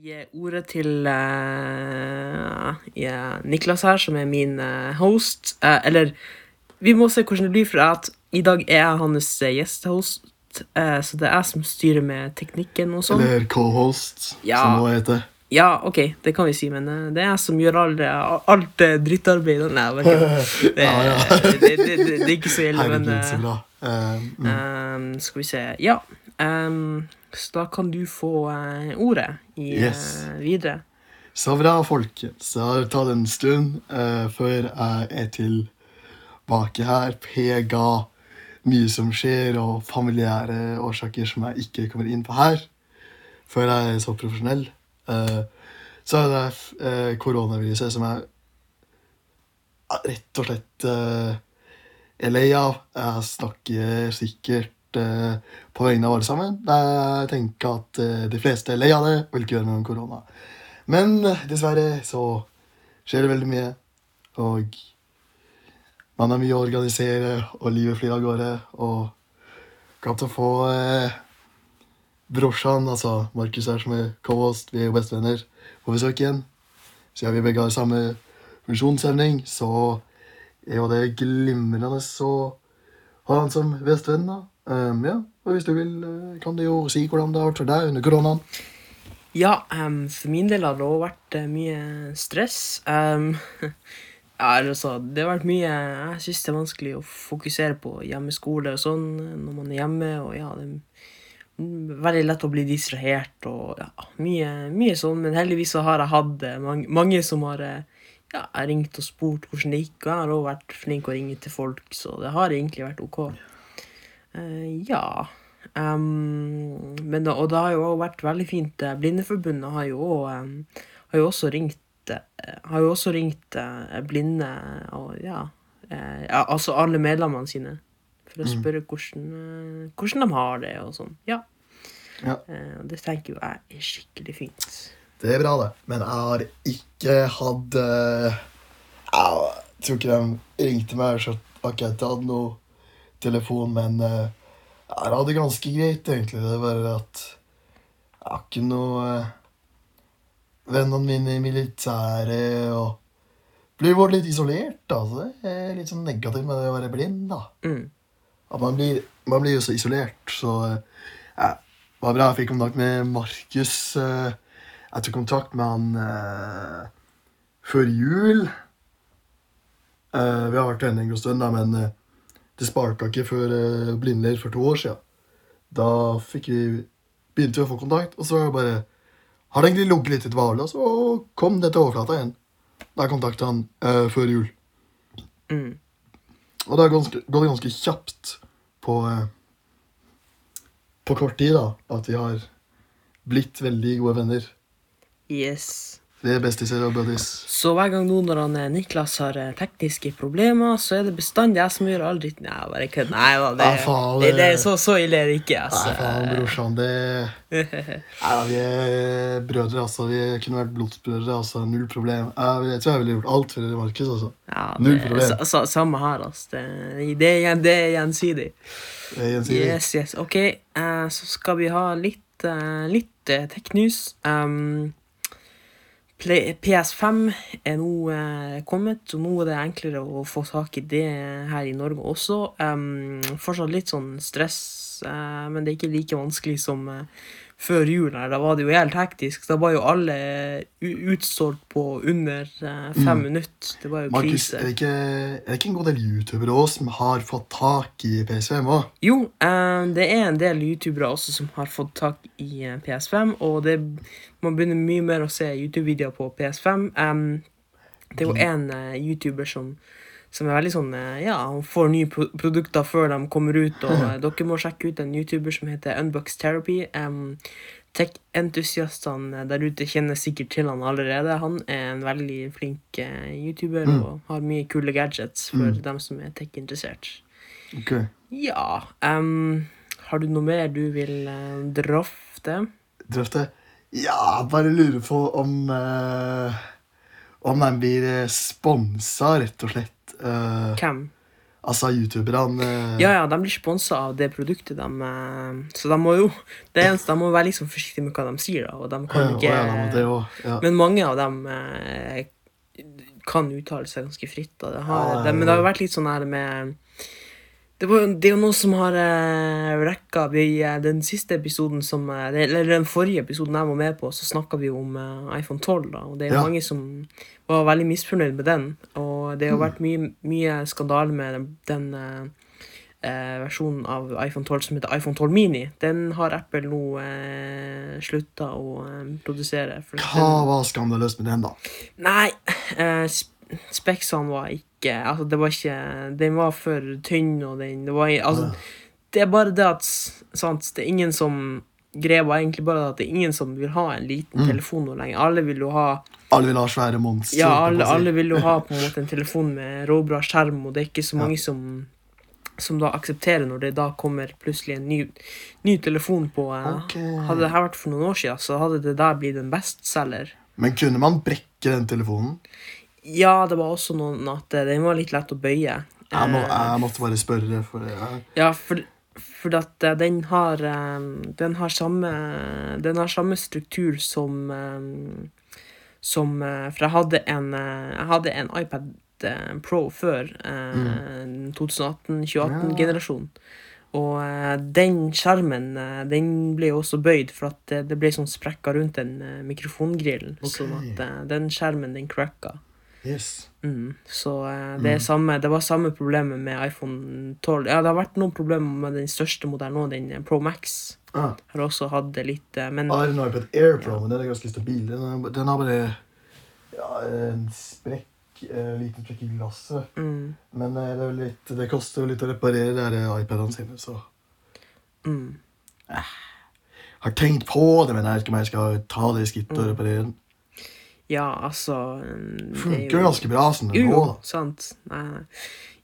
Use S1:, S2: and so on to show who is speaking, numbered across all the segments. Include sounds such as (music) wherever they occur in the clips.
S1: gi ordet til uh, ja, Niklas her, som er min uh, host. Uh, eller vi må se hvordan det blir, for at i dag er jeg hans eh, gjestehost. eh, så det er jeg som styrer med teknikken og sånn.
S2: Eller co-host,
S1: Ja.
S2: som det heter.
S1: Ja, OK, det kan vi si, men eh, det er jeg som gjør alt eh, drittarbeidet. Nei, bare det, det, det, det, er ikke så ille, men
S2: Herregud,
S1: eh,
S2: så bra. Eh, mm.
S1: Ehm, skal vi se Ja. ehm, så da kan du få eh, ordet i,
S2: Yes.
S1: eh, videre.
S2: Så bra, folkens. Det har tatt en stund uh, før jeg er tilbake her. Pega mye som skjer, og familiære årsaker som jeg ikke kommer inn på her. Før jeg er så profesjonell. Uh, så er det uh, koronaviruset som jeg ja, rett og slett er lei av. Jeg snakker sikkert på vegne av alle sammen. Jeg tenker at eh, de fleste er lei av det og vil ikke gjøre noe med korona. Men eh, dessverre så skjer det veldig mye, og man har mye å organisere, og livet flyr av gårde. Og til å få eh, brorsan, altså Markus her som er co-host, vi er jo bestevenner, på besøk igjen. Siden vi begge har samme funksjonshemning, så er jo det glimrende Så ha han som bestevenn. da. Um, ja, og hvis du vil, eh, kan du jo si hvordan det har vært for deg under koronaen.
S1: Ja, um, for min del har det også vært eh, mye stress. Um, (laughs) ja, altså, det har vært mye Jeg syns det er vanskelig å fokusere på hjemmeskole og sånn eh, når man er hjemme. Og ja, det er veldig lett å bli distrahert og ja, mye, mye sånn. Men heldigvis så har jeg hatt eh, mange, mange som har eh, ja, ringt og spurt hvordan det gikk. Og jeg har også vært flink å ringe til folk, så det har egentlig vært OK. Eh, ja. Um, men da, og det har jo også vært veldig fint. eh, Blindeforbundet har jo, også, har jo også ringt eh, Har jo også ringt eh, blinde og ja, eh, ja Altså alle medlemmene sine. For å spørre hvordan, eh, hvordan de har det og sånn. Ja.
S2: Ja.
S1: Eh, og det tenker jo jeg er skikkelig fint.
S2: Det er bra, det. Men jeg har ikke hatt eh, Jeg tror ikke de ringte meg, så har ikke jeg hadde noe telefon, men eh, jeg har det ganske greit, egentlig. Det er bare at jeg har ikke noe eh, Vennene mine i militæret og Blir bare litt isolert, altså. Så det er litt sånn negativt med det å være blind, da.
S1: Mm.
S2: At man blir, man blir jo så isolert, så eh, ja, det var bra jeg fikk kontakt med Markus. Jeg tok kontakt med han eh, før jul. Eh, vi har vært venner en god stund, da, men eh, sparka ikke før uh, blindleir for to år siden. Da fikk vi, begynte vi å få kontakt, og så var det bare Har det egentlig ligget litt i dvale, og så kom det til overflata igjen. Da jeg kontakta han uh, før jul.
S1: Mm.
S2: Og det har ganske, gått ganske kjapt på uh, På kort tid, da, at vi har blitt veldig gode venner.
S1: Yes.
S2: Vi er bestiser og buddies.
S1: Så hver gang nå når han, eh, Niklas har eh, tekniske problemer, så er det bestandig jeg som gjør all dritten. Nei, bare kødd. Nei da, det,
S2: Ja, faen,
S1: det,
S2: det-
S1: det er så, så ille er det ikke.
S2: Nei,
S1: Altså.
S2: faen, brorsan, det (laughs) Nei, da, Vi er brødre, altså. Vi kunne vært blodsbrødre. altså, Null problem. Jeg, tror jeg ville gjort alt for Markus. altså.
S1: Ja,
S2: Null
S1: det,
S2: problem.
S1: Så, sa- samme her, altså. Det, det, det er gjensidig.
S2: Det er gjensidig.
S1: Yes, yes. Ok, eh, så skal vi ha litt, litt tech-news. Um, Play- PS5 er nå eh, kommet, og nå er det enklere å få tak i det her i Norge også. Um, fortsatt litt sånn stress, men det er ikke like vanskelig som eh, før jul. her. Da var det jo helt hektisk. Da var jo alle u- utsolgt på under fem fem minutter. Det var jo
S2: Markus,
S1: krise.
S2: er det, ikke, er det ikke en god del youtubere også som har fått tak i PS5 òg?
S1: Jo, eh, det er en del youtubere også som har fått tak i eh, PS5, og det, man begynner mye mer å se YouTube-videoer på PS5. Det er jo en eh, YouTuber som, som er veldig sånn eh, Ja, han får nye pro produkter før de kommer ut, og eh, (laughs) dere må sjekke ut en YouTuber som heter Unbox Therapy. Um, Tech-entusiastene der ute kjenner sikkert til han allerede. Han er en veldig flink eh, YouTuber og har mye kule gadgets for dem som er tech-interessert.
S2: Ok.
S1: Ja um, Har du noe mer du vil uh, drøfte?
S2: Drøfte? Ja, bare lurer på om eh, Om den blir sponsa, rett og slett. Eh,
S1: Hvem?
S2: Altså, youtuberne uh...
S1: Ja, ja, de blir sponsa av det produktet, de. uh, Så de må jo det eneste, de må være liksom forsiktige med hva de sier, da. Og de kan ikke
S2: ja, må også, ja.
S1: Men mange av dem kan uttale seg ganske fritt. Da. Det har, det, men det har jo vært litt sånn her med det, var, det er jo noe som har eh, rekka vi, eh, Den siste episoden som eh, Eller den forrige episoden jeg var med på, så snakka vi om eh, iPhone 12. da Og det er jo
S2: Ja.
S1: mange som var veldig misfornøyd med den. Og det har
S2: Mm.
S1: vært mye, mye skandale med den, den eh, eh, versjonen av iPhone 12 som heter iPhone 12 Mini. Den har Apple nå eh, slutta å produsere.
S2: Hva
S1: den-
S2: var skandaløst med den, da?
S1: Nei, eh, speksene var ikke Altså, det var ikke Den var for tynn, og den det var, Altså, det er bare det at Sant, det er ingen som Greia var egentlig bare at det er ingen som vil ha en liten
S2: Mm.
S1: telefon nå lenger. Alle vil jo ha
S2: Alle vil ha svære monstre.
S1: Ja, alle,
S2: si.
S1: alle vil jo ha på en måte en telefon med råbra skjerm, og det er ikke så
S2: Ja.
S1: mange som som da aksepterer når det da kommer plutselig en ny, ny telefon på eh,
S2: Ok.
S1: Hadde det her vært for noen år siden, så hadde det der blitt en bestselger.
S2: Men kunne man brekke den telefonen?
S1: Ja, det var også noen at eh, den var litt lett å bøye.
S2: Jeg, må,
S1: Eh,
S2: jeg måtte bare spørre, for det
S1: Ja, for, for at eh, den har Den har samme Den har samme struktur som Som For jeg hadde en Jeg hadde en iPad Pro før. mm. 2018-2018-generasjon. Og den skjermen den ble også bøyd, for at det, ble sånn sprekker rundt den mikrofongrillen.
S2: Okay.
S1: Sånn at den skjermen, den cracka.
S2: Yes.
S1: Mm, så eh, det, er samme, det var samme problemet med iPhone 12. Ja, det har vært noen problemer med den største modellen nå, den eh, Pro Max.
S2: Ah,
S1: Har også hatt det litt, eh, men
S2: jeg har en iPad Air Pro, men den er ganske stabil. Den, er, den har bare ja, en sprekk, en liten sprekk i glasset.
S1: mm,
S2: Men det, er litt, det koster jo litt å reparere iPadene sine, så
S1: mm.
S2: har tenkt på det, men jeg vet ikke om jeg skal ta det skrittet og reparere den.
S1: Ja, altså er
S2: Funker jo ganske bra som det
S1: Jo,
S2: nå, da.
S1: sant. Nei, nei.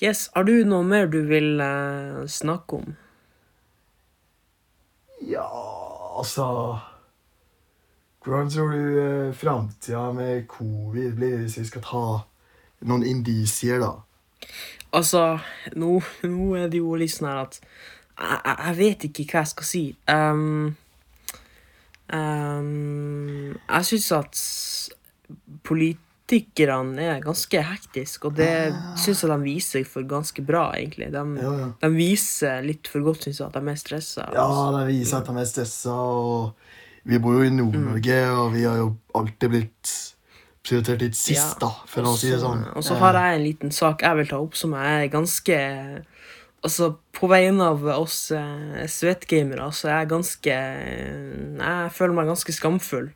S1: Yes, har du noe mer du vil eh, snakke om?
S2: Ja, altså Hvordan tror du eh, framtida med covid blir hvis vi skal ta noen indisier, da?
S1: Altså, nå, nå er det jo litt sånn her at jeg- jeg vet ikke hva jeg skal si. Um, um, jeg syns at politikerne er ganske hektiske, og det syns jeg de viser for ganske bra, egentlig. De,
S2: Ja, ja.
S1: de viser litt for godt, syns jeg, at de er stressa.
S2: Ja, de viser at de er stressa, og vi bor jo i Nord-Norge, og vi har jo alltid blitt prioritert litt sist,
S1: Ja,
S2: da, for å si det sånn.
S1: Og så har jeg en liten sak jeg vil ta opp som jeg er ganske Altså, på vegne av oss eh, svettgamere, så er jeg ganske Jeg føler meg ganske skamfull.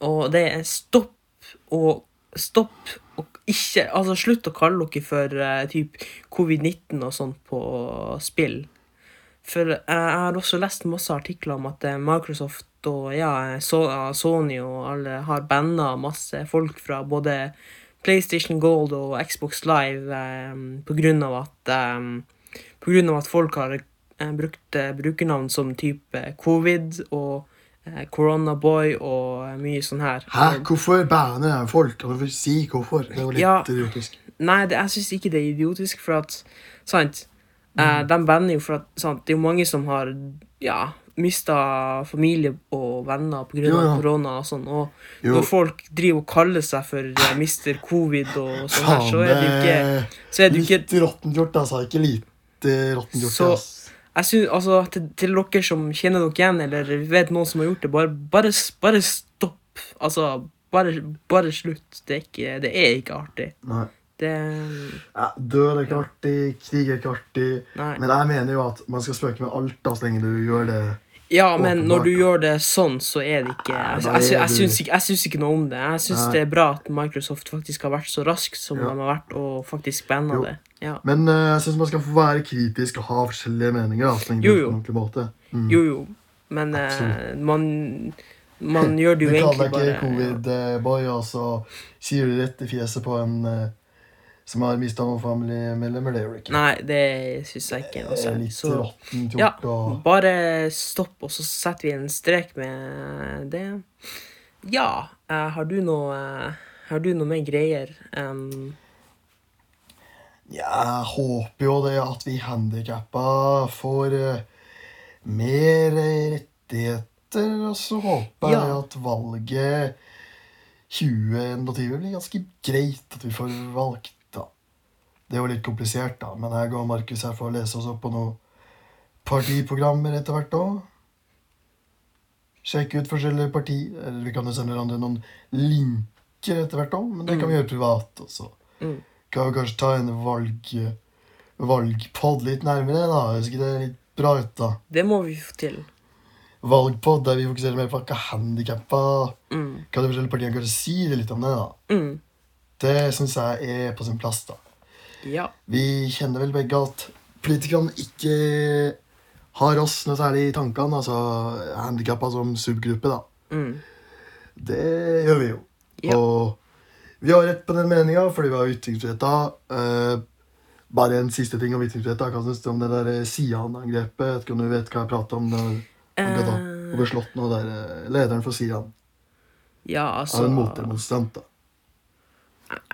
S1: Og det er stopp og Stopp og ikke Altså, slutt å kalle dere for uh, typ covid-19 og sånt på spill. For jeg har også lest masse artikler om at uh, Microsoft og ja, so Sony og alle har banna masse folk fra både PlayStation Gold og Xbox Live um, på grunn av at um, at folk har brukt brukernavn som type covid og Coronaboy og eh, mye sånn her.
S2: Hæ? Hvorfor jeg folk? Kan du si hvorfor? Det er jo litt
S1: Ja.
S2: idiotisk.
S1: Nei, det, jeg syns ikke det er idiotisk, for at Sant? Eh, de banner jo for at sant? Det er jo mange som har ja, mista familie og venner pga.
S2: Jo, ja.
S1: korona og sånn. Og
S2: Jo.
S1: når folk driver og kaller seg for eh, Mr. Covid og sånn her, så er det jo ikke Så er det
S2: Litt råttent gjort, altså. Ikke lite råttent gjort.
S1: Så-. Jeg synes, altså, til, til dere som kjenner dere igjen, eller vet noen som har gjort det, bare, bare, bare stopp. Altså, bare, bare slutt. Det er ikke, det er ikke artig.
S2: Nei.
S1: Det
S2: Ja, død er ikke artig, krig er ikke artig.
S1: Nei.
S2: Men jeg mener jo at man skal spøke med alt da, så lenge du gjør det
S1: Ja, men når du gjør det sånn, så er det ikke
S2: Ja,
S1: Jeg, jeg, jeg, syns ikke, jeg syns ikke noe om det. Jeg syns
S2: Nei.
S1: det er bra at Microsoft faktisk har vært så rask som
S2: Ja.
S1: de har vært, og faktisk banna det. Ja.
S2: Men eh, jeg syns man skal få være kritisk og ha forskjellige meninger. Altså,
S1: Jo, jo.
S2: Mm.
S1: Jo, jo, men
S2: uh,
S1: man Man (laughs) gjør det jo egentlig bare
S2: Du kaller deg ikke covid-boy, og så sier du rett i fjeset på en uh, som har mista noen familiemedlemmer. Det gjør du ikke.
S1: Nei, det syns jeg ikke er særlig.
S2: litt
S1: Så
S2: råttent gjort.
S1: ja,
S2: og...
S1: bare stopp, og så setter vi en strek med det. Ja, uh, har du noe Har du noe mer greier? Um,
S2: Jeg håper jo det at vi handikappa får eh, mer rettigheter, og så håper jeg
S1: Ja.
S2: at valget 2021 blir ganske greit at vi får valgt, da. Det er jo litt komplisert, da, men jeg og Markus her får lese oss opp på noen partiprogrammer etter hvert òg. Sjekke ut forskjellige partier. Eller vi kan jo sende hverandre noen linker etter hvert òg, men det kan vi gjøre privat også.
S1: Mm.
S2: Kan vi kanskje ta en valg, valgpod litt nærmere, da? Høres ikke det er litt bra ut, da?
S1: Det må vi få til.
S2: Valgpod der vi fokuserer mer på hva handikappa
S1: Mm.
S2: Hva de forskjellige partiene kanskje sier litt om det, da.
S1: Mm.
S2: Det syns jeg er på sin plass, da.
S1: Ja.
S2: Vi kjenner vel begge at politikerne ikke har oss noe særlig i tankene, altså handikappa som subgruppe, da.
S1: Mm.
S2: Det gjør vi jo.
S1: Ja.
S2: Og vi har rett på den meninga, fordi vi har ytringsfriheta. Eh, bare en siste ting om ytringsfriheta. Hva syns du om det der Sian-angrepet? Vet ikke om du vet hva jeg prater om? når han ble da
S1: Eh,
S2: og ble slått nå, der eh, lederen for Sian.
S1: ja, altså...
S2: Av en motdemonstrant, da.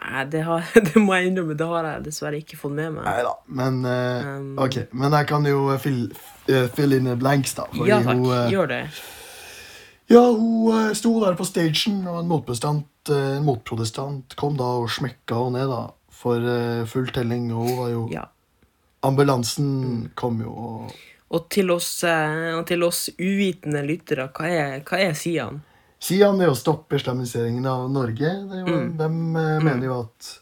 S1: Nei, det, har, (laughs) det må jeg innrømme, det har jeg dessverre ikke fått med meg.
S2: Nei da, men uh,
S1: Um,
S2: Ok, men jeg kan jo fylle uh, fill in the blanks, da.
S1: Ja takk,
S2: hun uh,
S1: gjør det.
S2: Ja, hun eh, sto der på stagen, og en motprotestant, eh, en motprotestant kom da og smekka henne ned da, for eh, full telling. Og hun var jo
S1: Ja.
S2: Ambulansen kom jo, og
S1: Og til oss, og til oss uvitende lyttere, hva er, hva er Sian?
S2: Sian er å stoppe islamiseringen av Norge. Jo,
S1: Mm.
S2: De eh, mener jo at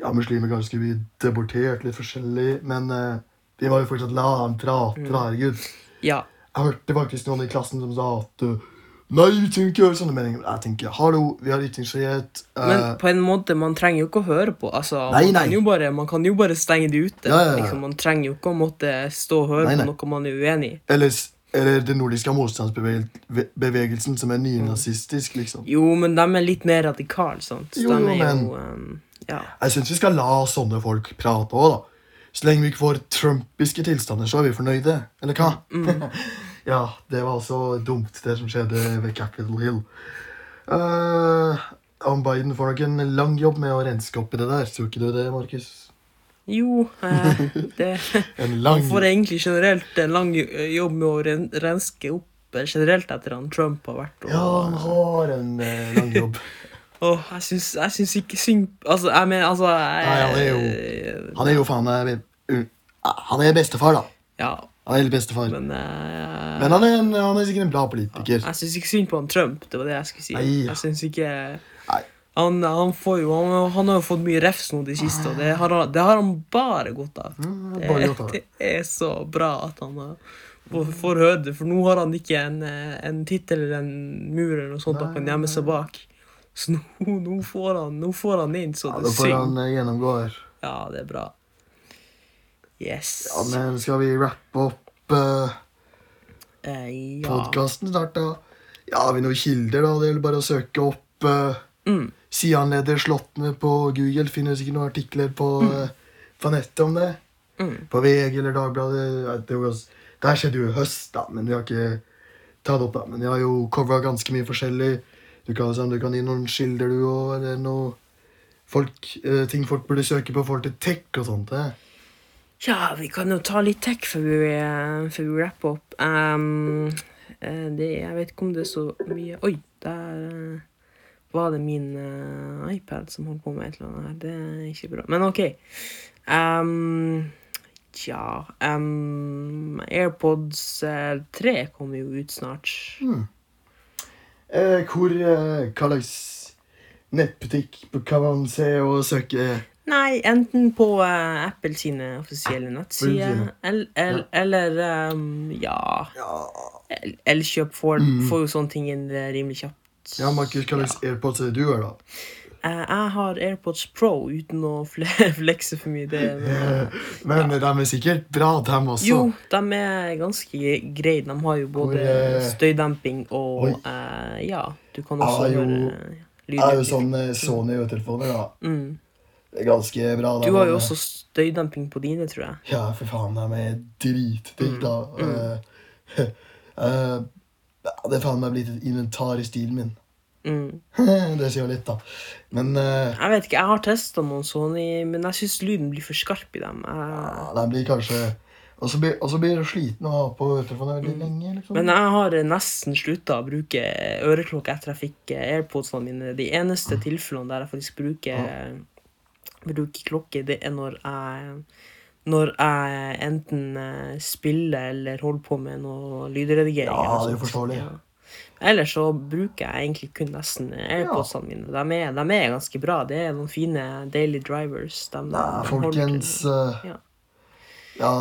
S2: ja, muslimer kanskje skulle bli deportert litt forskjellig, men uh, de var jo fortsatt la ham prate,
S1: Mm.
S2: herregud.
S1: Ja.
S2: Jeg hørte faktisk noen i klassen som sa at uh, Nei, vi trenger ikke høre sånne meninger. Jeg tenker, hallo, vi har ytringsfrihet. Uh,
S1: Men på en måte, man trenger jo ikke å høre på. Altså,
S2: Nei,
S1: man,
S2: nei.
S1: Kan bare, man kan jo bare stenge det ute.
S2: Ja, ja, ja.
S1: Liksom, man trenger jo ikke å måtte stå og høre
S2: Nei,
S1: på noe man er uenig i.
S2: eller, eller den nordiske motstandsbevegelsen som er nynazistisk, liksom.
S1: Jo, men de er litt mer radikale, sant?
S2: Jo,
S1: de
S2: men-
S1: jo um, Ja.
S2: Jeg syns vi skal la sånne folk prate òg, da. Så lenge vi ikke får trumpiske tilstander, så er vi fornøyde. Eller hva?
S1: Mm. (laughs)
S2: ja, det var så dumt, det som skjedde ved Capitol Hill. Uh, om Biden får nok en lang jobb med å renske opp i det der. Tror ikke du det, Markus?
S1: Jo, eh, det (laughs)
S2: En lang
S1: får egentlig generelt en lang jobb med å renske opp eh, generelt etter han Trump har vært. Og,
S2: Ja, han har en eh, lang jobb. (laughs)
S1: Åh, jeg syns, jeg syns ikke synd Altså, jeg mener, altså jeg,
S2: Nei, han er jo- Han er jo faen meg Han er bestefar, da.
S1: Ja,
S2: Han er litt bestefar.
S1: men uh,
S2: Men han er, en, han er sikkert en bra politiker.
S1: Jeg syns ikke synd på han Trump. Det var det jeg skulle si.
S2: Nei.
S1: Jeg synes ikke
S2: Nei.
S1: han, han, får jo, han, han har jo fått mye refs nå de siste, og det har, det har han bare godt av.
S2: Mm,
S1: Det,
S2: bare godt av det.
S1: det er så bra at han får, får høre det, for nå har han ikke en, eh, en tittel eller en mur eller noe sånt han kan gjemme seg bak. Så nå, nå, får han, nå får han inn, så
S2: Ja,
S1: det
S2: da
S1: er
S2: får han eh, gjennomgå her.
S1: Ja, det er bra. Yes.
S2: Ja, men skal vi rappe opp uh,
S1: Eh, ja.
S2: podkasten snart, da? Ja, har vi noen kilder, da? Det gjelder bare å søke opp uh,
S1: Mm.
S2: Sian-leder på Google. Finner sikkert noen artikler på, eh, på nettet om det.
S1: Mm.
S2: På VG eller Dagbladet. Det, var, det her skjedde jo i høst, da, men vi har ikke tatt det opp. da. Men jeg har jo covra ganske mye forskjellig. Du kan, sånn, du kan gi noen kilder, du òg, eller noe folk, ting folk burde søke på i forhold til tech og sånt. Eh.
S1: Ja, vi kan jo ta litt tech før vi, eh, før vi rapper opp. Eh, det, jeg vet ikke om det er så mye Oi, der eh, var det min uh, iPad som holdt på med et eller annet her. Det er ikke bra. Men OK. Um, Tja um, AirPods eh, 3 kommer jo ut snart.
S2: Eh, hvor eh, Hva slags nettbutikk kan man se og søke?
S1: Nei, enten på uh, Apple sine offisielle nettsider,
S2: eller,
S1: el, el, eller ehm, ja
S2: Ja,
S1: El- Elkjøp får, får jo sånne ting inn eh, rimelig kjapt.
S2: ja Markus, hva slags AirPods er det du har, da?
S1: Eh, jeg har AirPods Pro uten å fle (laughs) flekse for mye. Det, (laughs) men,
S2: Men de er sikkert bra, dem også.
S1: jo, de er ganske greie. De har jo både
S2: Hvor, eh,
S1: støydemping og eh, Ja, du kan også
S2: gjøre
S1: høre
S2: Jeg har jo sånn Sony-telefoner, da.
S1: Mm.
S2: Ganske bra. da,
S1: Du har jo også støydemping på dine, tror jeg.
S2: Ja, for faen, de er dritdigg, da.
S1: Mm. (laughs)
S2: Uh, uh, det er faen meg blitt et inventar i stilen min.
S1: Mm. (laughs)
S2: det sier jo litt, da. Men uh,
S1: Jeg vet ikke, jeg har testa noen sånne, men jeg syns lyden blir for skarp i dem. Jeg,
S2: ja, den blir kanskje Og så blir, blir du sliten av å ha på telefonen veldig lenge. liksom.
S1: men jeg har nesten slutta å bruke øreklokke etter jeg fikk eh, AirPodsene mine. De eneste tilfellene der jeg faktisk bruker, bruker klokke, det er når jeg når jeg enten eh, spiller eller holder på med noe lydredigering.
S2: Ja, det er forståelig.
S1: Ja. Ellers så bruker jeg egentlig kun nesten AirPodsene mine. De er, de er ganske bra. Det er noen fine daily drivers. De,
S2: Nei,
S1: de
S2: folkens eh,
S1: Ja.
S2: Ja.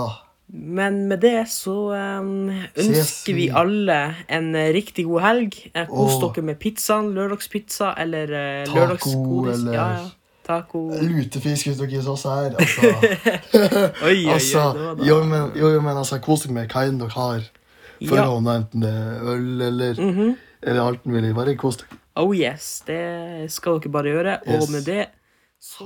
S1: Men med det så um, ønsker vi alle en riktig god helg. Kos dere med pizzaen, lørdagspizza eller uh,
S2: Taco, eller-
S1: Ja, ja. Taco.
S2: Lutefisk dere gir oss her. Altså, (laughs)
S1: oi, oi.
S2: altså jo, men, jo, men altså, kos dere med hva enn dere har for
S1: Ja.
S2: låne, enten det er øl eller,
S1: Mhm.
S2: eller alt mulig. Bare kos dere.
S1: Oh yes, det skal dere bare gjøre.
S2: Yes.
S1: Og med det så.